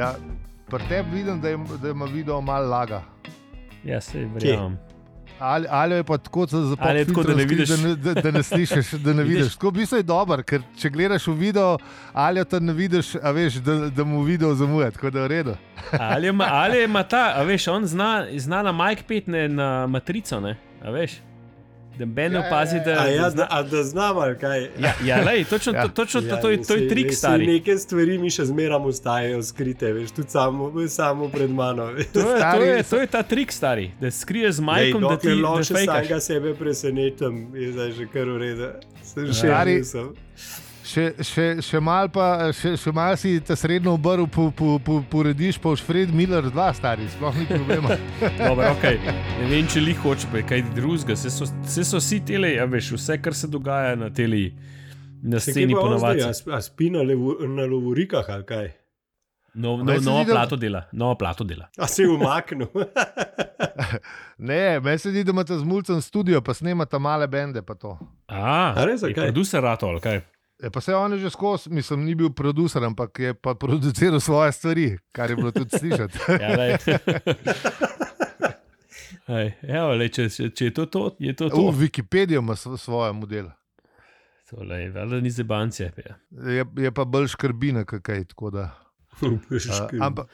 Ja, pri tebi vidim, da, je, da ima video malo laga. Ja, se verjamem. Ali, ali je pa tako zelo Ali je tako, da ne vidiš? Da ne, da, da ne slišiš, da ne vidiš. Tako bi se je dober, ker če gledaš v video, ali to ne vidiš, a veš, da, da mu video zamuja, tako da je v redu. Ali ima, ali ima ta, a veš, on zna, zna na Mike Pitne na matrico, ne, a veš. Da Ben Ja, ja, opazi, ja, da, A ja, da zna, a da znam, ali kaj. Ja, ja lej, točno, Ja. to, točno Ja, to, to, je, to je trik stari. Neke stvari mi še zmeraj ostajajo skrite, veš, tudi samo, samo pred mano. veš. To je, to, Stari- je, to je ta trik stari, da skriješ z Lej, Majkom, da ti lahko še samega sebe presenetim, je zdaj že kar ureda. Sem še Stari- nisem. Še, še, še malo pa, še, še malo si ta srednjo obrv po, po, po, porediš, pa už Fred Miller, dva stari, sploh ni problema. Dobro, okay. Ne vem, če li hoče, pa je kaj drugega. Vse so, vse so vsi tele, ja, veš, vse, kar se dogaja na teli, na Se sceni, ponovadi. A, sp- a spi na, levo, na lovorikah ali kaj? No, no, se novo zdi, da- plato dela, novo plato dela. A se je umaknil. Ne, meni se zdi, da imate z mulcem studio, pa snemate male bende. Pa, to. A, A res, je zakaj? producer rato, ali kaj? E, pa se on je že skozi, mislim, ni bil producer, ampak je pa produciral svoje stvari, kar je bilo tudi slišati. Ja, lej. Ej, evo, lej, če, če, če je to, to, je to. to. V Wikipediji ima svo- svoje modele. To, lej, valjda ni zebancije. Ja. Je, je pa bolj škrbina, kaj tako da. Uh, ampak,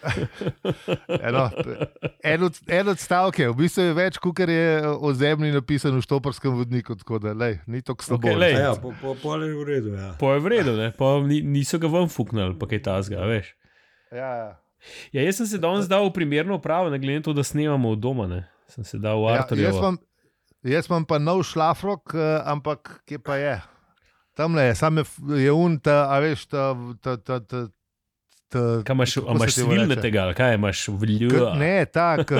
eno, en, od, en odstavek je, v bistvu je več, kot je o zemlji napisano v štoparskem vodniku, tako da lej, ni tako slabo. Okej, lej. ja, po, po, po je v redu. Ja. Po je vredno, ne? po ni, niso ga ven fuknili, pa kaj tasga, veš. ja, ja. Ja, jaz sem se danes dal v primerno upravo, ne glede na to, da snemamo od doma. Ne? Sem se dal v Ja, Arturju. jaz, imam, jaz imam pa nov šlafrok, eh, ampak kje pa je? Tam le je, sam je, je un, ta, a veš, ta, ta, ta, ta Kaj imaš, imaš reče? tega, kaj imaš K, vljivo? ne, tak, uh,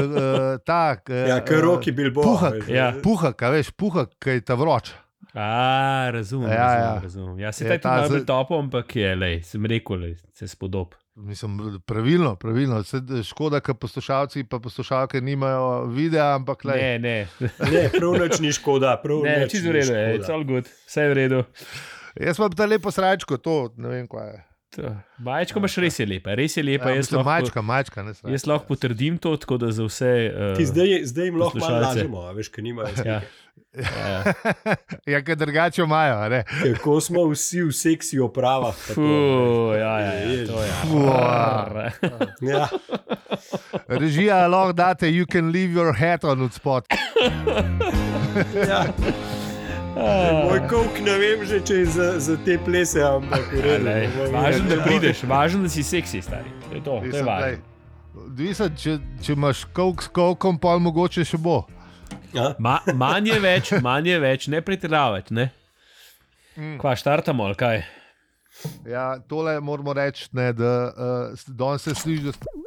tak. eh, Ja, ker roki bil bo. Puhak, Ja. puhak, a veš, puhak, ki je ta vroč. A, razumem. Ja, razumem, ja. razumem. ja se Je je ta ta z- zelo topo, ampak je, lej, sem rekel, lej, se spodob. Mislim, pravilno, pravilno. Se, škoda, ker poslušalci in poslušalke nimajo videa, ampak le. Ne, ne, Ne, prav noč ni škoda. Prav ne, nič čisto v ni redu, je, škoda. it's all good, vse je v redu. Jaz imam ta lepo srajčko, to ne vem, kaj je. To. Majčko imaš res je lepa, res je lepa. Ja, jaz, lahko, mačka, mačka, ne srajčka. jaz lahko potrdim to, tako da za vse. Uh, Ki zdaj, zdaj jim lahko malo lažemo, a veš, ker nimajo. Ja. Ja. ja, ker drugače imajo, a ne. Kako smo vsi v seksi opravah. pa to, Fuh, veš. ja, ja, ja, to je. Fua. Ja. Režija lahko date, you can leave your hat on od spot. Ja. Moj kok ne vem že, če je za, za te plese, ampak v redu. Važno, da videli. prideš, važno, da si seksi, stari. To je to, to je važno. Odvisno, če, če imaš kok s kokom, pa mogoče še bo. Ja. Ma, manj je več, manj je več, ne pretiravati. Ne? Mm. Kva štartamo, ali kaj? Ja, tole moramo reči, ne, da uh, danes se sliši, da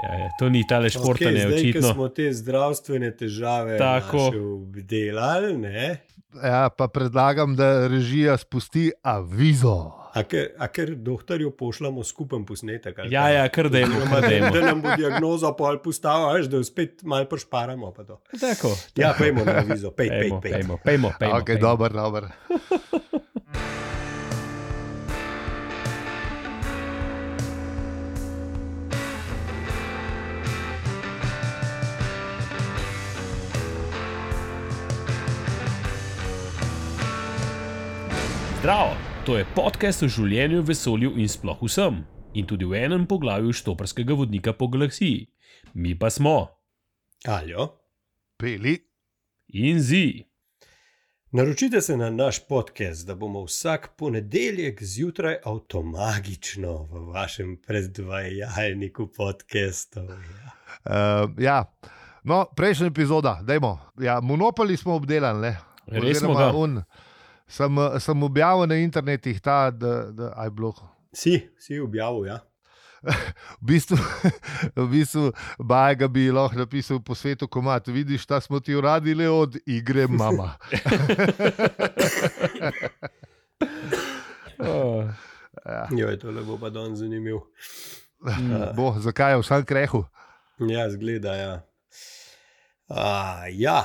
Ja, ja, to ni tale športanje, okay, zdaj, očitno. smo te zdravstvene težave Tako. naše obdelali, ne? ja, pa predlagam, da režija spusti avizo. A ker, a ker doktorju pošljamo skupen posnetek. ali Ja, kaj? ja, kar dajmo, Oziroma, kar da, da nam bo diagnoza pol postavila, veš, da jo spet malo prešparamo. pa to. Tako. Ja, pojmo na vizo, pej, pej, Pejmo, pej. pejmo, pejmo, pejmo. Okay, pejmo. dober, dober. Zdravo, to je podcast o življenju, vesolju in sploh vsem. In tudi v enem poglavju štoprskega vodnika po galaksiji. Mi pa smo Aljo. Peli. in zi. Naročite se na naš podcast, da bomo vsak ponedeljek zjutraj avtomagično v vašem predvajalniku podcastov. Ja. Uh, ja. No, prejšnja epizoda, dajmo. Ja, monopoli smo obdelali. Ne? Res smo Oziroma ga. Un, sem, eh, sem objavil na internetu ta, da, da aj bilo. Si, si objavil, ja. V bistvu, v bistvu Bajga bi lahko napisal po svetu komat. Vidiš, ta smo ti uradili od igre mama. Oh, Ja. Jo, to le bo pa don zanimiv. Bo, zakaj je vsak krehu? Ja, zgleda, ja. A, ja.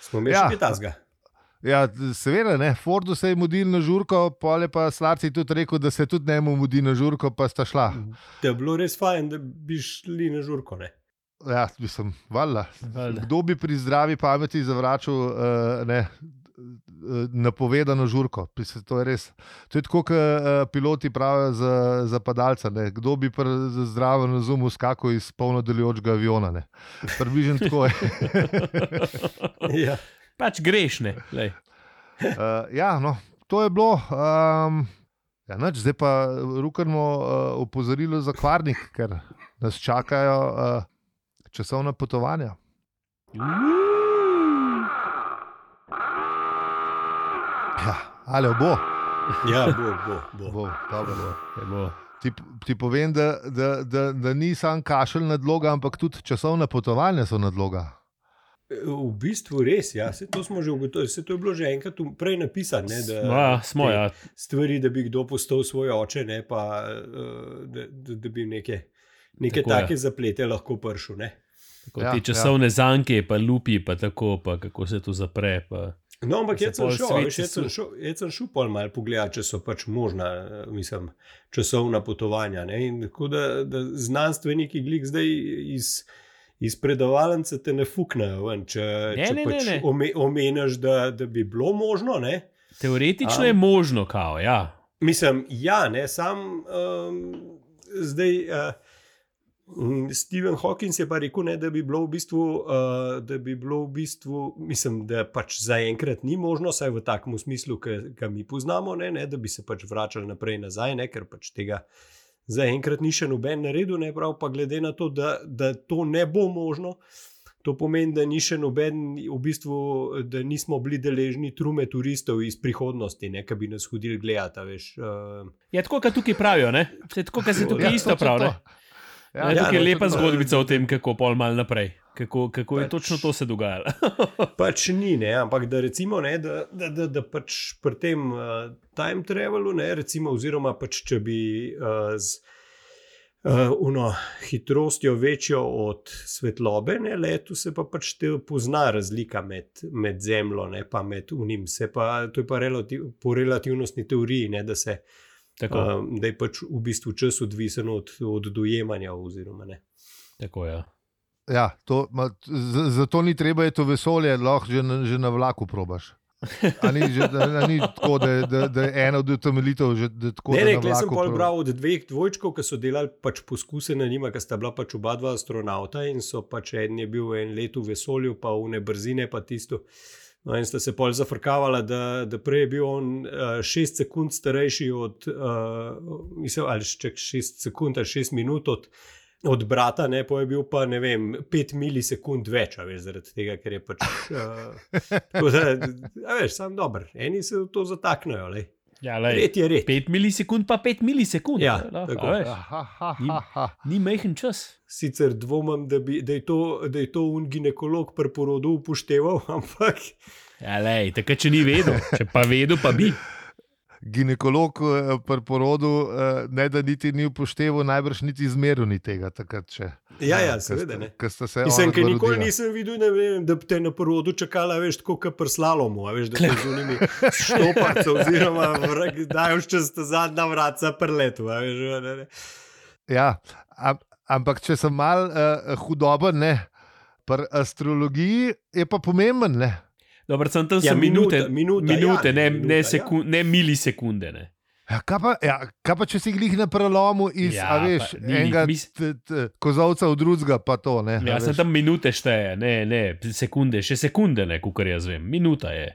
Smo imeli Ja. še kaj tasga. Ja, seveda, ne. Fordu se je mudil na žurko, pole pa Slarci tudi rekel, da se tudi ne mu mudi na žurko, pa sta šla. Da je bilo res fajn, da bi šli na žurko. Ne? Ja, mislim, valjda. Kdo bi pri zdravi pameti zavračal uh, ne, napovedano žurko? To je res. To je tako, kot uh, piloti pravijo za, za padalca. Ne. Kdo bi pri zdravem razumu skakal iz polno delujočega aviona? Približno tako je. ja pač grešne. Uh, ja, no, to je bilo. Um, ja, nač, zdaj pa rukamo uh, opozorilo za kvarnik, ker nas čakajo uh, časovna potovanja. Ja, ali bo? Ja, bo, bo, bo. bo, dobro, bo. bo. Ti, ti povem, da, da, da, da ni samo kašelj nadloga, ampak tudi časovna potovanja so nadloga. V bistvu res, ja. se to smo že ugotovili, se to je bilo že enkrat prej napisano. Da, smo, ja. Stvari, da bi kdo postal svoj oče, ne pa eh, da, da, da bi neke, neke tako, take ja. zaplete lahko pršil. Tako, ja, te časovne ja. zanke, pa lupi, pa tako, pa kako se to zapre. Pa. No, ampak jaz sem šel, veš, jaz sem šel, jaz sem šel pol malo pogledati, če so pač možna, mislim, časovna potovanja. Tako da, da znanstveniki glik zdaj iz iz predavalnice te ne fuknejo, če, ne, če ne, pač ne, ne. omeniš, da, da bi bilo možno. Ne? Teoretično um, je možno, kao, ja. Mislim, ja, ne, sam um, zdaj. Uh, Stephen Hawking je pa rekel, ne, da, bi v bistvu, uh, da bi bilo v bistvu, mislim, da pač zaenkrat ni možno, vsaj v takem smislu, ki ga mi poznamo, ne, ne, da bi se pač vračali naprej nazaj, ne, ker pač tega uh, zaenkrat ni še noben naredil, ne prav, pa glede na to, da, da to ne bo možno. To pomeni, da ni še noben, v bistvu, da nismo bili deležni trume turistov iz prihodnosti, ki bi nas hodili gledati. Uh... Je tako, kot tukaj pravijo, ne? tako, kot se tukaj ja, isto pravi. Ja, ja, je lepa zgodbica o tem, kako pol mal naprej. Kako, kako pač, je točno to se dogajalo? pač ni, ne, ampak da recimo, ne, da, da, da, da pač pri tem uh, time travelu, ne, recimo, oziroma pač če bi uh, z uh, uno, hitrostjo večjo od svetlobe, ne, letu se pa pač te pozna razlika med, med zemljo, pa med unim. Pa, to je pa relativ, po relativnostni teoriji, ne, da se. Tako. Da je pač v bistvu čas odvisen od, od dojemanja. Oziroma, Tako je. Ja. Ja, to, ma, z, zato ni treba je to vesolje, lahko že, že na vlaku probaš. Ni, že, da, ni tako, da, da, da je ena od utemeljitev že tako. Ne, ne, jaz sem bolj bral od dveh dvojčkov, ki so delali pač poskuse na njima, ker sta bila pač oba dva astronauta in so pač en je bil en let v vesolju, pa v ne brzine, pa tisto. No, in sta se pol zafrkavala, da, da prej je bil on uh, šest sekund starejši od, uh, mislim, ali še šest sekund ali šest minut od od brata, ne pa je bil pa ne vem, pet milisekund več, veš, zaradi tega, ker je pač. Uh, da, veš, sam dober, eni se v to zataknejo. Lej. Ja, red je red. 5 milisekund, pa 5 milisekund. Ja, tako je. Ni, ni mehen čas. Sicer dvomim, da, bi, da, je to, da je to un ginekolog pri porodu upošteval, ampak. Ja, lej, tako če ni vedel, če pa vedel, pa bi ginekolog eh, pri porodu, eh, ne da niti ni upošteval, najbrž niti izmeril ni tega. Takrat, če, ja, ja, seveda. Mislim, ker nikoli nisem videl, vem, da bi te na porodu čakala, veš, tako kot prslalomu, veš, da te zunimi štoparce, oziroma da je še sta zadnja vratca prletu. Ja, ampak če sem mal uh, hudoben, ne. Pri astrologiji je pa pomemben, ne? Dobro, sem tam ja, minute, minute, minute ja, ne, minuta, ne, sekund, ja. ne milisekunde. Ne. Ja, kaj, pa, ja, kaj pa, če si glih na prelomu iz ja, veš, pa, ni, enega mis... kozovca v drugega, pa to ne? Ja, sem tam minute šteje, ne, ne, sekunde, še sekunde, ne, kar jaz vem, minuta je.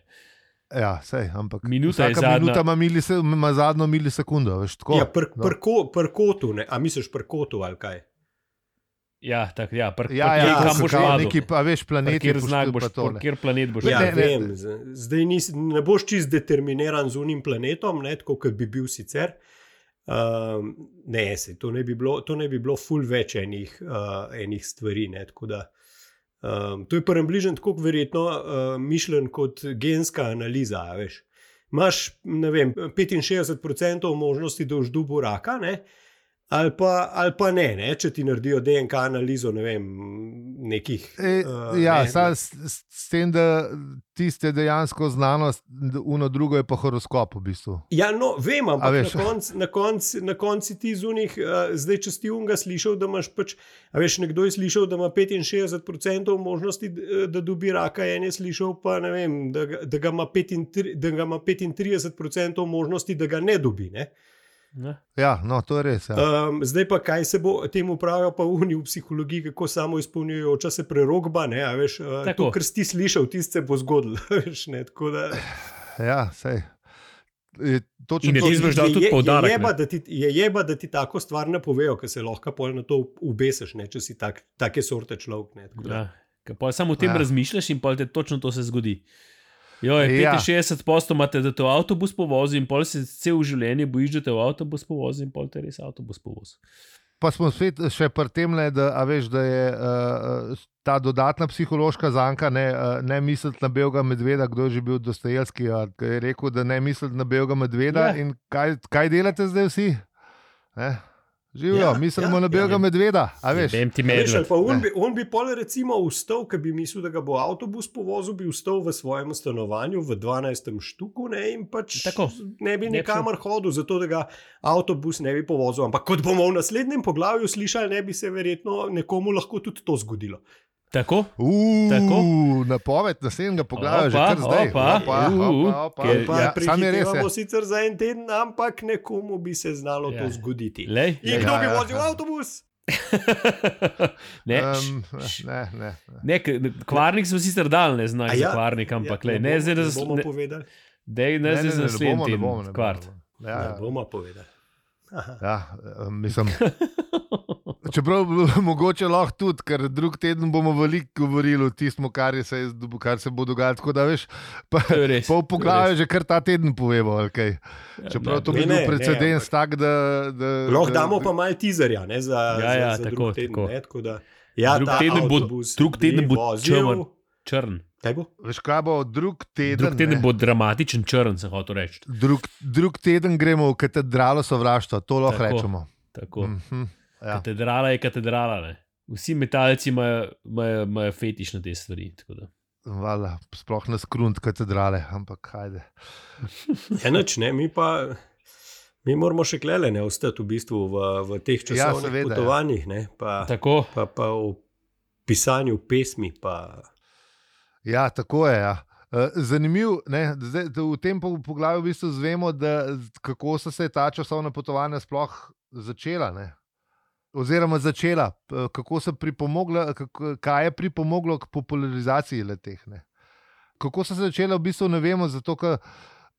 Ja, sej, ampak minuta je zadnja. Minuta ima, milise, ima zadnjo milisekundo. Veš, ja, prkotu, pr, pr a misliš prkotu ali kaj? Ja, tako ja, pr, ja, ja, kam boš šel, neki pa veš, planet, kjer znak boš. Kjer planet boš. Ja, vem, zdaj nis, ne boš čist determiniran z unim planetom, ne, tako kot bi bil sicer. Um, ne, se, to, ne bilo, to ne bi bilo full več enih, uh, enih stvari. Ne, da, um, to je prvem bližnjem tako verjetno uh, mišljen kot genska analiza. Imáš 65% možnosti, da boš dubo raka. Ne, ali pa, ali pa ne, ne, če ti naredijo DNK analizo, ne vem, nekih. E, uh, ja, ne, sa, s, s tem, da tiste dejansko znanost, uno drugo je pa horoskop v bistvu. Ja, no, vem, ampak na koncu na konc, na konc ti zunih, uh, zdaj če si unga slišal, da imaš pač, a veš, nekdo je slišal, da ima 65% možnosti, da dobi raka, en je slišal pa, ne vem, da, da ga ima 35% možnosti, da ga ne dobi. Ne? Ja, no, to je res. Ja. Um, zdaj pa kaj se bo temu pravijo, pa v psihologiji, kako samo izpolnjujejo čase prerogba. Ne, veš, uh, to, kar si slišal, tiste bo zgodilo. Da... Ja, sej. Je, in to, je, tudi poudarek, je, jeba, ti, je jeba, da ti tako stvar ne povejo, ker se lahko pol na to ubesiš, ne, če si tak, take sorte človek. Ja, samo o tem ja. razmišljaš in pol te točno to se zgodi. Jo, ja. 65 posto imate, da te avtobus povozi, in pol se cel življenje bojiš, da te avtobus povozi, in pol te res avtobus povozi. Pa smo spet še pri tem, da, veš, da je uh, ta dodatna psihološka zanka, ne, uh, ne misliti na belega medveda, kdo je že bil Dostojevski, ki je rekel, da ne misliti na belega medveda. Ja. In kaj, kaj delate zdaj vsi? Eh? Živijo, ja, mislimo ja, na belega ja, medveda. Vem ti medved. On, on bi pol recimo vstal, ker bi mislil, da ga bo avtobus povozil, bi vstal v svojem stanovanju v 12. štuku ne, in pač Tako. ne bi nikamor hodil, zato da ga avtobus ne bi povozil. Ampak kot bomo v naslednjem poglavju slišali, ne bi se verjetno nekomu lahko tudi to zgodilo. Tako? Uh, Tako? Napoved naslednjega poglavja, že kar zdaj. Sam je res. Imamo sicer za en teden, ampak nekomu bi se znalo ja. to zgoditi. Lej, In kdo ja, bi ja, vozil ja. avtobus? ne, um, ne, ne, ne. ne, kvarnik smo sicer dal, ne znajo ja, za kvarnik, ampak ja, le, ne, zdaj, ne, ne bomo povedali. Dej, ne, ne, ne, ne, ne, bomo, ne bomo, ne bomo. Ja, ja. bomo povedali. Ja, mislim. Čeprav mogoče lahko tudi, ker drug teden bomo veliko govorili o tistem, kar, kar se bo dogajalo. Tako da veš, pa, pol poglavja že kar ta teden povemo. Okay. Ja, Čeprav to bi bil precedens tak, da. da lahko damo pa malo teaserja ne, za, ja, ja, za, za tako, teden. Tako. Ne, tako da, ja, drug teden bo, drug teden bo črn. črn. Bo? Veš, kaj bo drug teden? Drug teden ne? bo dramatičen črn, se hoče reči. Drug, drug teden gremo v katedralo sovraštva, to lahko tako, rečemo. Tako. Mm -hmm. Ja. Katedrala je katedrala. Ne? Vsi metalci imajo, imajo, imajo fetiš na te stvari. Vala, sploh na skrunt katedrale, ampak hajde. Enoč, ne, mi pa. Mi moramo še klele ne ostati v, bistvu v, v teh ja, časovnih ja, seveda, potovanjih, ne, pa, pa, pa v pisanju pesmi. Pa... Ja, tako je. Ja. Eh, zanimivo je, da v tem poglavju v bistvu zvemo, da, kako so se ta časovna potovanja sploh začela. Ne oziroma začela, kako so pripomogla, kako, kaj je pripomoglo k popularizaciji leteh. Kako so se začela, v bistvu ne vemo, zato ker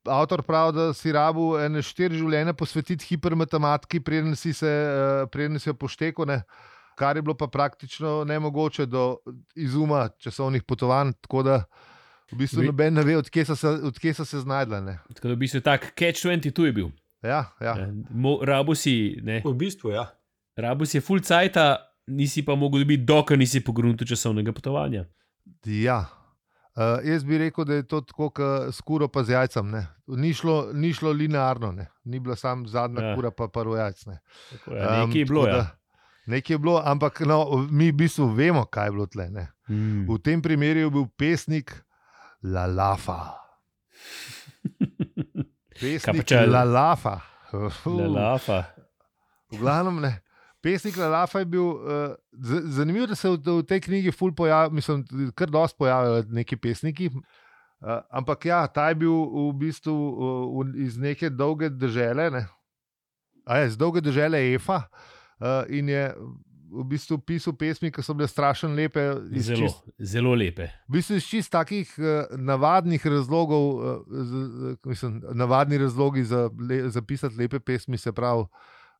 avtor pravi, da si rabu ene štiri življenja posvetiti hipermatematiki, preden si se preden si pošteko. Ne? Kar je bilo pa praktično nemogoče do izuma časovnih potovanj, tako da v bistvu noben ne ve, odkje so se, odkje so se znajdla. Tako da v bistvu tak catch 22 je bil. Ja, ja. Rabu si. Ne? V bistvu, ja. Rabus je full cajt, nisi pa mogel dobiti, dokaj nisi pogrunil časovnega potovanja. Ja. Uh, jaz bi rekel, da je to tako, kot skuro pa z jajcem. Ni šlo, ni šlo linearno, ne. ni bila samo zadnja ja. kura, pa prvo jajce. Ja, nekaj je bilo. Ja. Nekaj je bilo, ampak no, mi v bistvu vemo, kaj je bilo tle. Mm. V tem primeru je bil pesnik La Lafa. Pesnik La Lafa. La Lafa. V glavnem ne. Pesnik Lafa je bil uh, zanimiv, da se v, v tej knjigi pojavljajo, mislim, kar dosti pojavljajo neki pesniki. Uh, ampak ja, ta je bil v bistvu uh, iz neke dolge države, ne? iz dolge države Efa uh, in je v bistvu pisal pesmi, ki so bile strašno lepe. Zelo, čist, zelo lepe. V bistvu iz čist takih uh, navadnih razlogov, uh, z, mislim, navadni razlogi za, le, za pisati lepe pesmi, se pravi,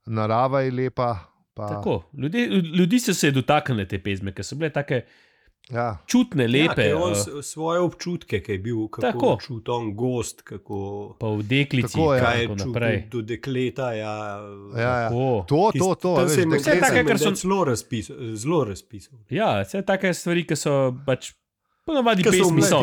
narava je lepa. Tako, ljudi, ljudi so se dotaknili te pesmi, ker so bile tako ja. čutne, lepe. Ja, uh, svoje občutke, ki je bil tako čuten, gost. Kako, pa v deklici, tako, ja. kaj je naprej. Do dekleta. Ja, ja, ja. To, to, to. Vse je nekaj, kar so zelo razpisali. Ja, vse take stvari, ki so pač Ponovadi pesmi so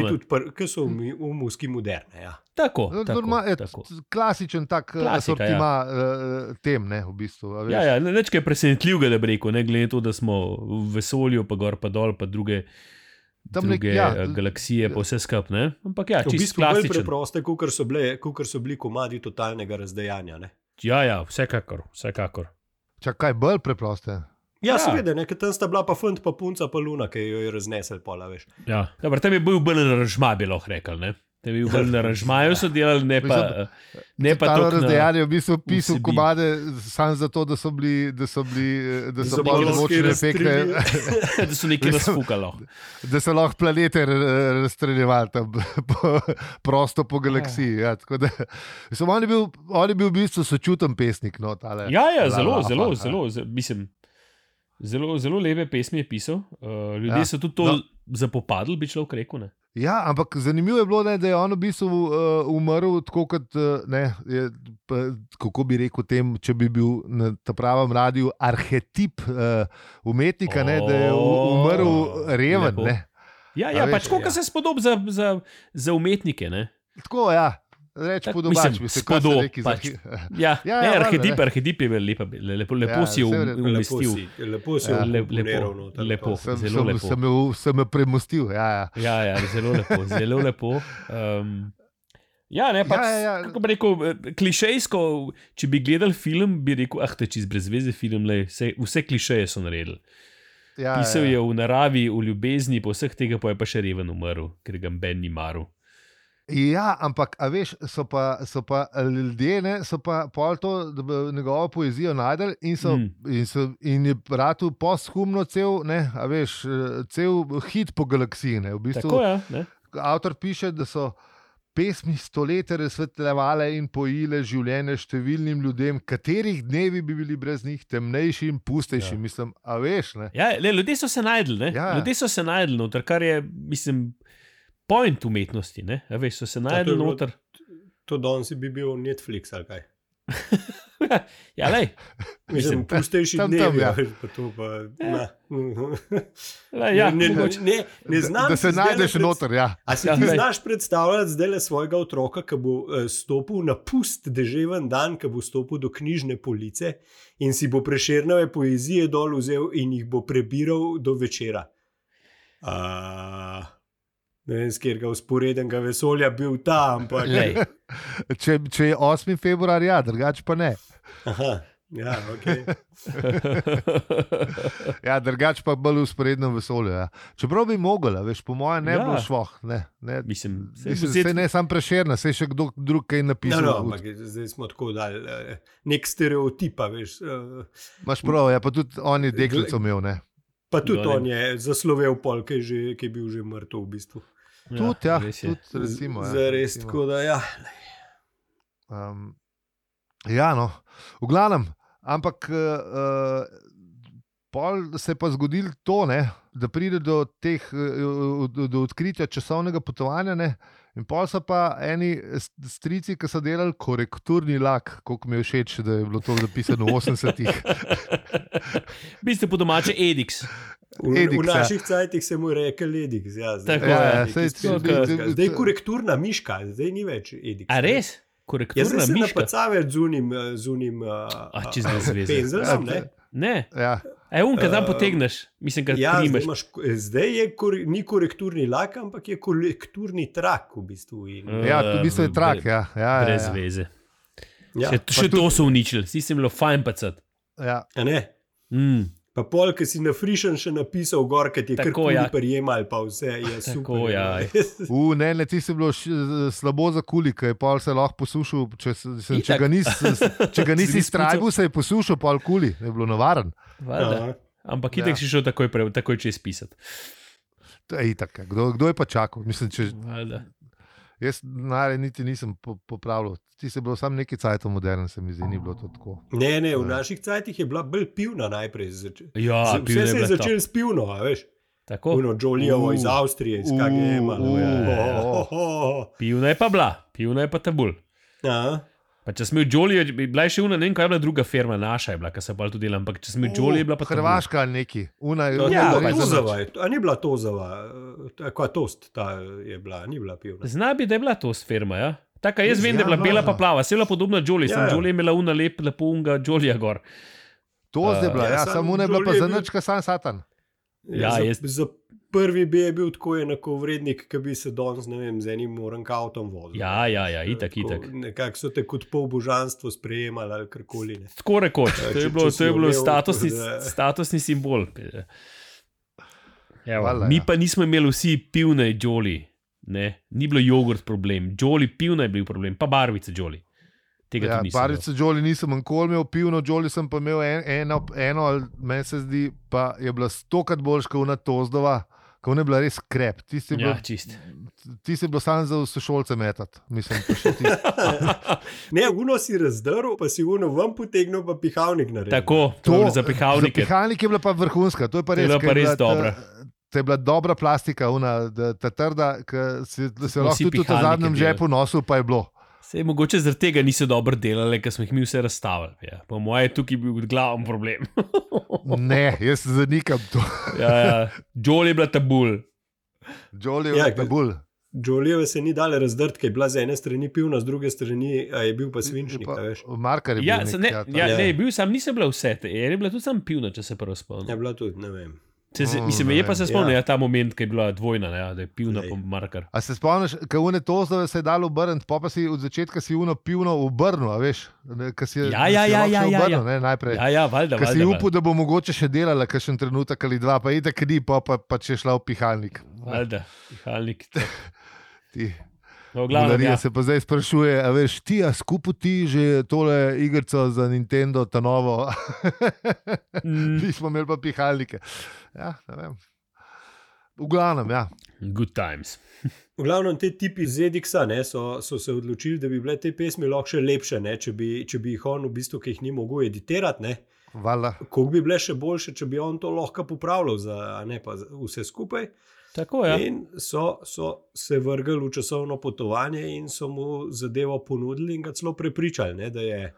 ki so v, muski moderne. Ja. Tako, no, tako, norma, et, tako. Klasičen tak eh, Klasika, ja. ima uh, tem, ne, v bistvu. Ja, ja, nekaj je presenetljivo, da bi rekel, ne glede to, da smo v vesolju, pa gor, pa dol, pa druge. Tam druge nek, ja, galaksije, pa vse skupaj. Ampak ja, čisto v bistvu klasičen. preproste, kot so, so bili komadi totalnega razdejanja. Ne? Ja, ja, vsekakor. vsekakor. Čakaj, bolj preproste. Ja, ja. seveda, nekaj tam sta bila pa fant, pa punca, pa luna, ki jo je raznesel, pola veš. Ja, Dobar, tam je bil bolj narežma, bi lahko rekel. Ne? Te bi bolj narežmajo so delali, ne pa. Ne pa to razdejanje, v bistvu pisal komade samo zato, da so bili, da so bili, da so bili močni efekti. da so nekaj razfukalo. Da so lahko planete razstreljevali tam po, prosto po galaksiji. Ja, da, so, on, je bil, on je bil v bistvu sočuten pesnik. No, tale, ja, ja, zelo, zelo, zelo, zelo, mislim. Zelo, zelo lepe pesmi je pisal, uh, ljudje ja. so tudi to no. zapopadli, bi človek rekel. Ne? Ja, ampak zanimivo je bilo, ne, da je on v bistvu uh, umrl tako, kot uh, ne, je, pa, kako bi rekel, tem, če bi bil na ta pravem radiju arhetip uh, umetnika, oh, ne, da je umrl reven. Ja, ja pač kot ja. se spodobi za, za, za umetnike. Ne? Tako, ja. Reč po domačem, se spodobi. Pač. Ja, ja, ja, arhetip, arhetip je bil lepo, lepo, lepo ja, si umestil. Lepo si ja. lepo, lepo, lepo, sem, zelo lepo. Sem, sem, sem premostil. Ja, ja. ja, ja, zelo lepo. Zelo lepo. Um, ja, ne, pač, ja, ja, ja. kako bi rekel, klišejsko, če bi gledal film, bi rekel, ah, te čez brez veze film, le, vse, vse klišeje so naredili. Ja, Pisal ja. je v naravi, v ljubezni, po vseh tega pa je pa še reven umrl, ker ga Ben ni maru. Ja, ampak, veš, so pa, so pa ljudje, ne, so pa pol to, njegovo poezijo najdel in, so, mm. in, so, in je ratu posthumno cel, ne, veš, cel hit po galaksiji. Ne, v bistvu, Tako, ja, avtor piše, da so pesmi stoletja razsvetljevale in pojile življenje številnim ljudem, katerih dnevi bi bili brez njih temnejši in pustejši. Ja. Mislim, a veš. Ja, le, ljudje so se najdli, ja. ljudje so se najdli, noter, kar je, mislim point umetnosti, ne? A veš, so se najdel noter. To danes bi bil Netflix ali kaj. ja, le. Mislim, pustiš še nekaj, ja. pa to pa. Ja. ja, ne, ne, ne, ne znam. Da se najdeš pred... noter, ja. A si ja, ti lej. znaš predstavljati zdaj le svojega otroka, ki bo uh, stopil na pust deževen dan, ki bo stopil do knjižne police in si bo preširnove poezije dol vzel in jih bo prebiral do večera. Uh, ne vem, z katerega usporednega vesolja bil tam. če, če je 8. februar, ja, drugače pa ne. Aha. Ja, okay. ja drugače pa bolj usporedno vesolje. Ja. Čeprav bi mogel, veš, po mojem, ne ja. bo šlo. Ne, ne, Mislim, se zet... ne sam preširna, se še kdo drug kaj napisal. No, no, ampak, zdaj smo tako dali eh, nek stereotip. Veš, uh, Máš prav, ja, pa tudi on je deklico imel. Ne. Pa tudi on je zaslovel pol, ki je, že, ki je bil že mrtev v bistvu. Tudi, ja, tudi, recimo. Ja, za res, tako da, ja. Um, ja, no, v glavnem, ampak uh, pol se je pa zgodilo to, ne, da pride do, teh, uh, do, do odkritja časovnega potovanja. Ne, In pol so pa eni strici, ki so delali korekturni lak, kot mi je všeč, da je bilo to zapisano v 80-ih. Vi ste po domače Edix. V, Edix, v naših ja. cajtih se mu reče Edix. Ja, zdaj, Tako, ja, ja, sej, zdaj, zdaj je korekturna miška, zdaj ni več Edix. A res? Korekturna miška. Jaz sem pa cave z unim, z unim uh, čez zvezde. Penzelom, ne? Ja. E, unka tam potegneš, mislim, da ja, zdaj, imaš, zdaj je kor, ni korekturni lak, ampak je korekturni trak v bistvu. In, ja, v bistvu je trak, ja. ja, ja brez ja. veze. Ja. Še, še to so uničili, si jim bilo fajn pacati. Ja. Ne. Mm. Pa pol, ki si na frišen še napisal, gor, ki ti je kar koli ja. prijemal, pa vse je Tako, super. Ja. U, ne, ne, ti si bilo slabo za kuli, ki je pol se lahko posušil. Če, se, če ga nisi, nisi strajbil, se je posušil, pol kuli, je bilo navaren. Ampak itek ja. si šel takoj, pre, takoj čez pisati. Kdo, kdo je pa čakal? Mislim, če, jaz nare, niti nisem popravljal. Ti si bil sam neki cajt, modern, se mi zdi, ni bilo to tako. Ne, ne, v naših cajtih je bila bolj pivna najprej. Ja, Vse se je začelo s pivno, veš. Tako. Uno, Jolijo iz Avstrije, iz KGM. Pivna je pa bila, pivna je pa tabul. Ja. Pa če smo v Džoli, bi bila še una, ne vem, kaj je bila druga firma, naša je bila, ki se pa tu dela, ampak če smo v Džoli, je bila pa Hrvaška ali neki. Una je bila ja, Tozava, ni bila Tozava, tako tost ta je bila, ni bila pivna. Zna bi, da je bila tost firma, ja. Taka jaz vem, da je bila ja, bela pa plava, se je bila podobna Džoli, ja, sem ja. Džoli imela una lep, lepo unga Džolija gor. To uh, zdaj bila, ja, ja samo una je bila pa za nič, kaj sam satan. Ja, ja, za, za prvi bi je bil tako enakovrednik, ki bi se danes z enim morankautom vozil. Ja, ja, ja, itak, itak. Nekako so te kot pol božanstvo sprejemali ali karkoli. Tako rekoč, to je bilo, to je bilo statusni, statusni simbol. Evo, Hvala, mi ja. pa nismo imeli vsi pivne džoli, ne? ni bilo jogurt problem, džoli pivne je bil problem, pa barvice džoli. Ja, barvice džoli nisem nikoli imel, pivno džoli sem pa imel en, eno, eno ali meni se zdi, pa je bila stokrat boljša kot una tozdova ko je bila res krep. Ti si bil, ja, bil sam za vse šolce metati. ne, uno si razdrl, pa si uno vam potegnil, pa pihalnik naredil. Tako, to je za pihalnike. Za pihalnike je bila pa vrhunska, to je pa res, je pa res dobra. To je bila dobra plastika, una, da, ta trda, ki si, si lahko tudi v zadnjem žepu nosil, pa je bilo. Se je mogoče zaradi tega niso dobro delali, ker smo jih mi vse razstavili. Ja. Po mojem, tukaj je bil glavni problem. ne, jaz se zanikam to. ja, ja. Joel je bila tabul. Joel je bila ja, tabul. Joel se ni dal razdrt, ker je bila z ene strani pivna, z druge strani je bil pa svinčnik. Markar je bil. Ja, nek, ne, ja, ja, ne, bil sam, nisem bila vse te, je bila tudi sam pivna, če se prvo spomnim. Je bila tudi, ne vem. Se, se, mislim, je pa se spomnil ja. ja, ta moment, ki je bila dvojna, ne, da je pivna po markar. A se spomniš, kako je to, da se je dalo obrniti, pa, pa si od začetka si uno pivno obrnil, veš? Si, ja, ja, ja, ja, ja, obrnil, ja. Ne, najprej. Ja, ja, valjda. Ker si upal, da bo mogoče še delala, kaj še en trenutek ali dva, pa je tako, pa, pa, pa če šla v pihalnik. Valjda, pihalnik. ti. No, glavno, ja. se pa zdaj sprašuje, a veš, ti, a skupaj ti že tole igrico za Nintendo, ta novo. mm. Mi smo imeli pa pihalnike. Ja, ne vem. V glavnem, ja. Good times. v glavnem, te tipi ZDX-a so, so se odločili, da bi bile te pesmi lahko še lepše, če bi, če bi jih on, v bistvu, ki jih ni mogel editirati. Kako bi bile še boljše, če bi on to lahko popravljal, za, ne pa vse skupaj. Tako, ja. In so, so se vrgli v časovno potovanje in so mu zadevo ponudili in ga celo prepričali. Ne, da je,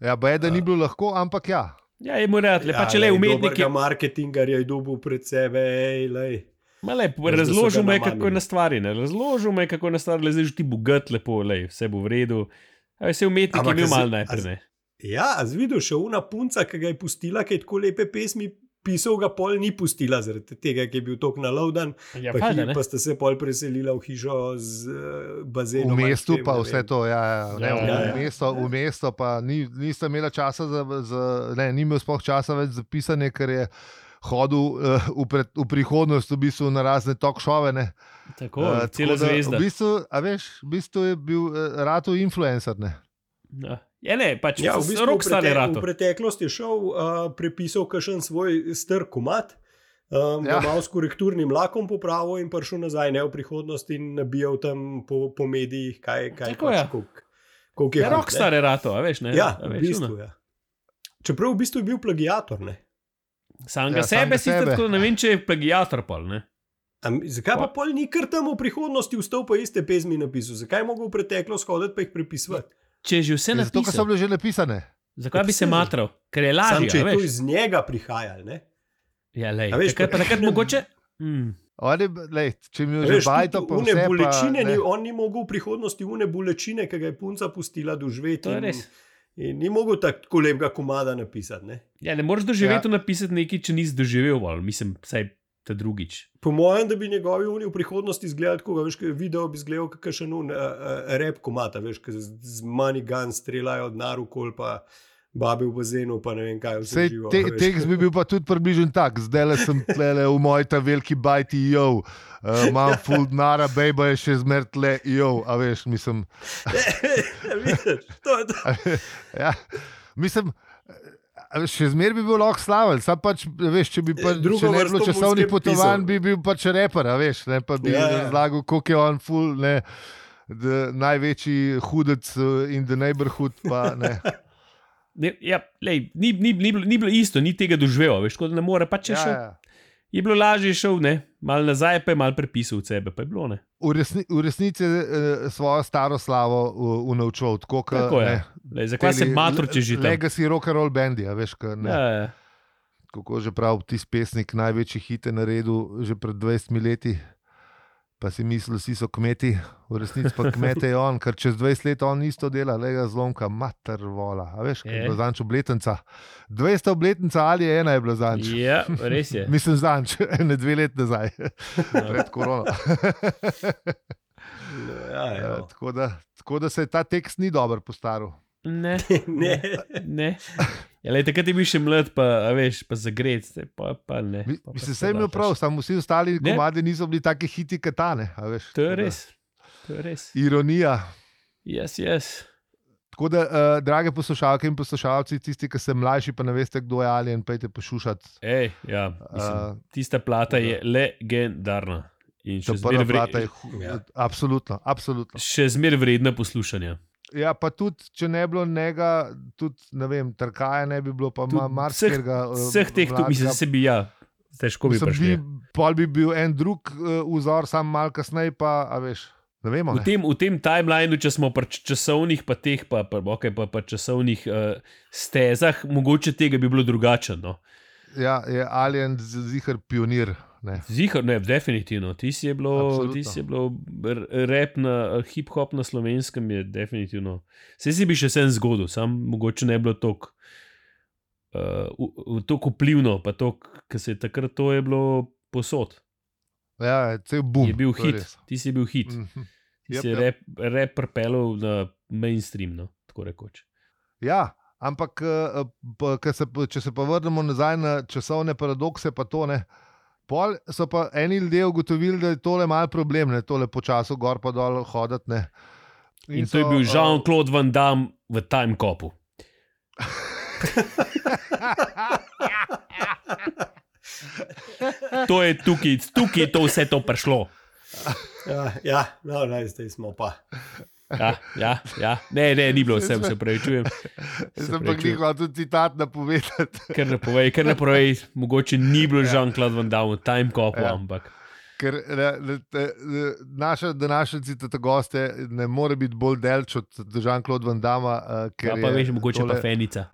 ja, je, da ni bilo lahko, ampak ja. Ja, je mu rekel, ja, pa če le umetnik. Ja, marketingar je dobil pred sebe, ej, Razložil mi je, kako je na stvari. Razložil mi je, kako je na stvari, zdaj že ti bogat, lepo, lej, vse bo v redu. A vse umetniki je bil mal najprej. Ja, zvidel še una punca, ki ga je pustila, ki je tako lepe pesmi pisal, ga pol ni pustila, zaradi tega, ker je bil tako nalovdan. Ja, pa, hi, pa ste se pol preselili v hišo z uh, bazenom. V mestu pa vse to, ja, ja, ne, ja, v, ja, v, mesto, v mesto pa ni, niste imeli časa, za, za, ne, ni imel sploh časa več za pisanje, ker je. Hodil uh, v, pred, v prihodnost, v bistvu na razne tokšove. Tako, uh, celo zvezdo. V bistvu, a veš, v bistvu je bil uh, rado influencer. Ja. Je ne, pač ja, v bistvu, rok stane rado. V preteklosti je šel, uh, prepisal kakšen svoj strk komat, um, ja. malo s korekturnim lakom popravil in prišel nazaj, ne v prihodnosti in nabijal tam po, po medijih, kaj, kaj Tako, pač, ja. kolik, kolik je. Ja, rok stane rado, veš, ne? Ja, veš, v bistvu, ja. Čeprav v bistvu je bil plagiator, ne? Sam ga ja, sebe si tako, ne vem, če je plagiator pol, ne? Am, zakaj pa, pa pol ni kar tam v prihodnosti vstal pa iste pesmi napisal? Zakaj je mogel v preteklost hoditi pa jih prepisovati? Če že vse napisane. Zato so bile že napisane. Zakaj bi se matral? Ker je lažje. Če je to iz njega prihajalo, ne? Ja, lej. Veš, takrat pa takrat mogoče. Mm. Oni, lej, če mi že bajto po vse, bolečine, pa, ni, on ni mogel v prihodnosti une bolečine, ki ga je punca pustila doživeti. To je res. In, ni mogel tako lepega komada napisati. Ne? Ja, ne moreš doživeti ja. napisati nekaj, če nisi doživel, mislim, vsaj ta drugič. Po mojem, da bi njegovi uni v prihodnosti izgledali tako, veš, video bi izgledal, kot še eno uh, uh, rep komata, veš, ki z, money gun streljajo od naru kol pa. Babi v bazenu, pa ne vem kaj. Sej, živo, te, tekst bi bil pa tudi približen tak, zdaj le sem tle v moj ta veliki bajti, jo, uh, imam full nara, bejba je še zmertle, jo, a veš, mislim. Vidiš, to je to. ja, mislim še zmeraj bi bil lahko slaven, sam pač, veš, če bi pa, če ne bilo časovnih potovanj, bi bil pač reper, veš, ne pa bi ja, ja. razlagal, koliko je on full, ne, največji hudec uh, in the neighborhood. Pa, ne. Ne, ja, lej, ni, ni, ni, ni bilo isto, ni tega doživel, veš, kot da ne more. Pač je, ja, šel, ja. je bilo lažje šel, ne, malo nazaj, pa je malo prepisal od sebe, pa je bilo ne. V, resni, v resnici je uh, svojo staro slavo unaučil. Tako je. Zakaj se matroči že tam? Legacy rock and roll bendi, veš, kaj ne. Ja, ja. Kako že prav ti pesnik največji hite na redu že pred 20 leti pa si mislil, da so kmeti, v resnici pa kmete je on, ker čez 20 let on isto dela, le ga zlomka, mater vola. A veš, kaj je bilo zanč obletnica? 200 obletnica ali je ena je bila zanč. Ja, res je. Mislim, zanč, ne dve let nazaj, no. pred korono. ja, ja. tako, da, tako da se ta tekst ni dobro postaral. Ne, ne. ne. Ja, lej, takrat je bil še mlad, pa, veš, pa zagret, pa, pa ne. Mislim, da je imel prav, samo vsi ostali komadi niso bili tako hiti, kot tane. To je res. To je res. Ironija. Yes, yes. Tako da, uh, drage poslušalke in poslušalci, tisti, ki ste mlajši, pa ne veste, kdo je ali en, pejte poslušati. Ej, ja, mislim, uh, tista plata je legendarna. Ta prva vre... plata je. Ja. Absolutno, absolutno. Še zmeraj vredna poslušanja. Ja, pa tudi, če ne bi bilo njega, tudi ne vem, trkaja ne bi bilo, pa ima marsikega. Vseh teh, tu mislim, se bi ja. Težko bi bil. Pol bi bil en drug uh, vzor, sam malo kasneje, pa veš. Vemo, v, tem, v tem timelineu, če smo pri časovnih, pa teh, pa, pa, okay, pa, pa časovnih uh, stezah, mogoče tega bi bilo drugače. No? Ja, je Alien zihar pionir. Zihar, ne, definitivno. Ti si je bilo, ti si je bilo rep na hip-hop na slovenskem, je definitivno. Vse si bi še sen zgodil, sam mogoče ne bilo tako uh, vplivno, pa to, kar se je takrat to je bilo posod. Ja, cel boom. Je bil hit, ti si bil hit. Mm -hmm. Ti yep, si yep. rep, rep propelil na mainstream, no, tako rekoč. Ja, ampak uh, se, če se pa vrnemo nazaj na časovne paradokse, pa to ne. Uh, Pol so pa eni ljudje ugotovili, da je tole malo problem, da tole počasi gor pa dol hoditi. In, In to so, je bil Jean-Claude Van Damme v Time Copu. to je tukaj, tukaj je to vse to prišlo. ja, ja no, no, zdaj smo pa. Ja, ja, ja. Ne, ne, ni bilo vse, se pravi, čujem. Sem pa jih hotel citat napovedati. Ker ne povej, ker ne povej, mogoče ni bilo ja. Jean-Claude Van Damme, time cop, ja. ampak. Ker ne, ne, ne, naša današnja citata goste ne more biti bolj delč od Jean-Claude Van Damme. Ja, pa veš, mogoče tole... pa Fenica.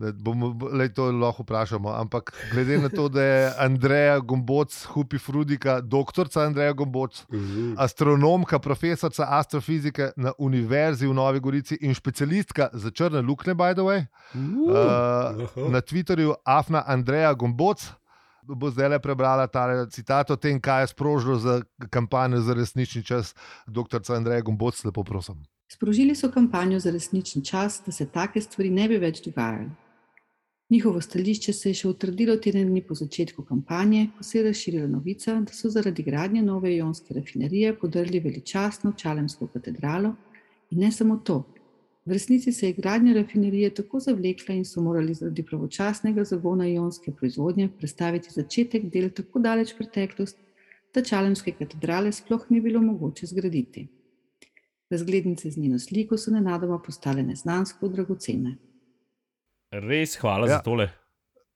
Bomo le to lahko vprašali. Ampak glede na to, da je Andreja Gomboc, Hupi Frudika, doktorica Andreja Gomboc, uh mhm. -huh. astronomka, profesorica astrofizike na Univerzi v Novi Gorici in specialistka za črne luknje, by the way, uh -huh. uh, na Twitterju Afna Andreja Gomboc. Bo zdaj le prebrala ta citat o tem, kaj je sprožilo za kampanjo za resnični čas, dr. Andrej Gomboc, lepo prosim. Sprožili so kampanjo za resnični čas, da se take stvari ne bi več dogajale. Njihovo stališče se je še utrdilo teden dni po začetku kampanje, ko se je razširila novica, da so zaradi gradnje nove ionske rafinerije podrli veličastno Čalemsko katedralo. In ne samo to. V resnici se je gradnja rafinerije tako zavlekla in so morali zaradi pravočasnega zagona ionske proizvodnje predstaviti začetek del tako daleč preteklost, da Čalemske katedrale sploh ni bilo mogoče zgraditi. Razglednice z njeno sliko so nenadoma postale neznansko dragocene. Res hvala ja. za tole.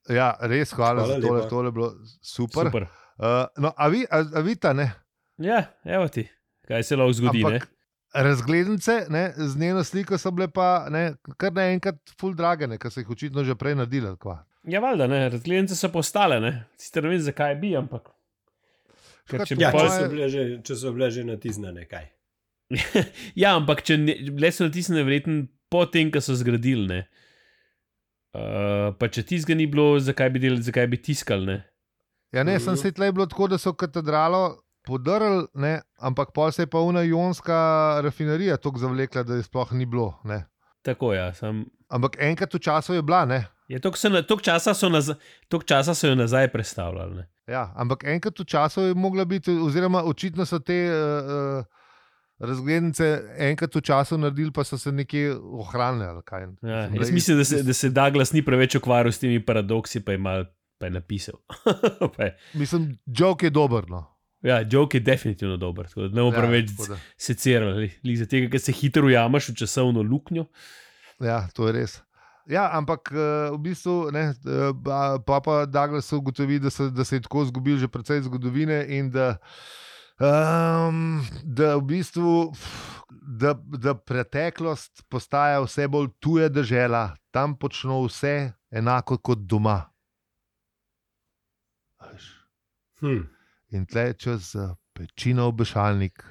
Ja, res hvala, hvala za tole. Lepa. Tole je bilo super. super. Uh, no, a vi, a, a vi ta ne? Ja, evo ti, kaj se lahko zgodi. Ampak, razglednice ne, z njeno sliko so bile pa ne, kar naenkrat full drage, ker so jih očitno že prej naredili. Ja, valjda, ne, razglednice so postale, ne. Sicer ne vem, zakaj bi, ampak. Ker, če, ja, če, so že, če so bile že natisnjene, kaj. ja, ampak če ne, le so natisnjene, verjetno po tem, ko so zgradili. Uh, pa če tizga ni bilo, zakaj bi, del, zakaj bi tiskali? Ne? Ja, ne, sem se tle bilo tako, da so katedralo podrli, ne, ampak pol se je pa una ionska rafinerija tako zavlekla, da je sploh ni bilo. Ne. Tako je. Ja, sem... Ampak enkrat v času je bila. Je, tok, se, tok, časa naz, tok časa so jo nazaj predstavljali. Ja, ampak enkrat v času je mogla biti, oziroma očitno so te. Uh, uh, razglednice enkrat v času naredili, pa so se nekje ohranili. Ja, jaz mislim, da se, da se Douglas ni preveč ukvarjal s temi paradoksi, pa je mal pa je napisal. pa je. Mislim, joke je dober. No. Ja, joke je definitivno dober. Ne bomo ja, preveč secirali, zato ker se hitro ujameš v časovno luknjo. Ja, to je res. Ja, ampak uh, v bistvu ne, uh, pa pa Douglas ugotovi, da, da se je tako zgubil že precej zgodovine in da Um, da v bistvu da, da preteklost postaja vse bolj tuja država, tam počno vse enako kot doma. Hm. In tle čez pečino obešalnik.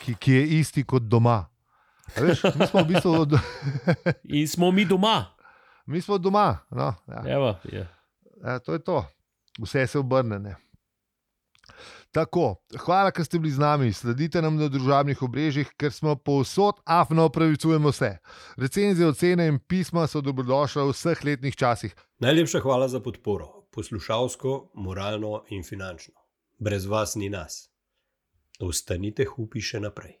Ki, ki je isti kot doma. Veš, mi smo v bistvu od... In smo mi doma. Mi smo doma. No, ja. Evo, ja. Ja, to je to, vse se obrne. Ne. Tako, hvala, ker ste bili z nami. Sledite nam na družabnih obrežjih, ker smo povsod, afno upravičujemo vse. Recenzije, ocene in pisma so dobrodošle v vseh letnih časih. Najlepša hvala za podporo, poslušalsko, moralno in finančno. Brez vas ni nas. Ostanite hupi še naprej.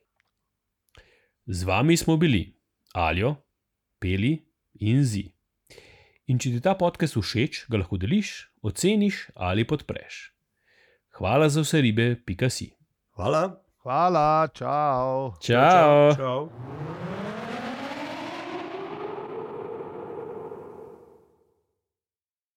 Z vami smo bili Aljo, Peli in Zi. In če ti ta podcast všeč, ga lahko deliš, oceniš ali podpreš. Hvala za vse ribe, pika si. Hvala. Hvala, čau. Čau. čau. čau.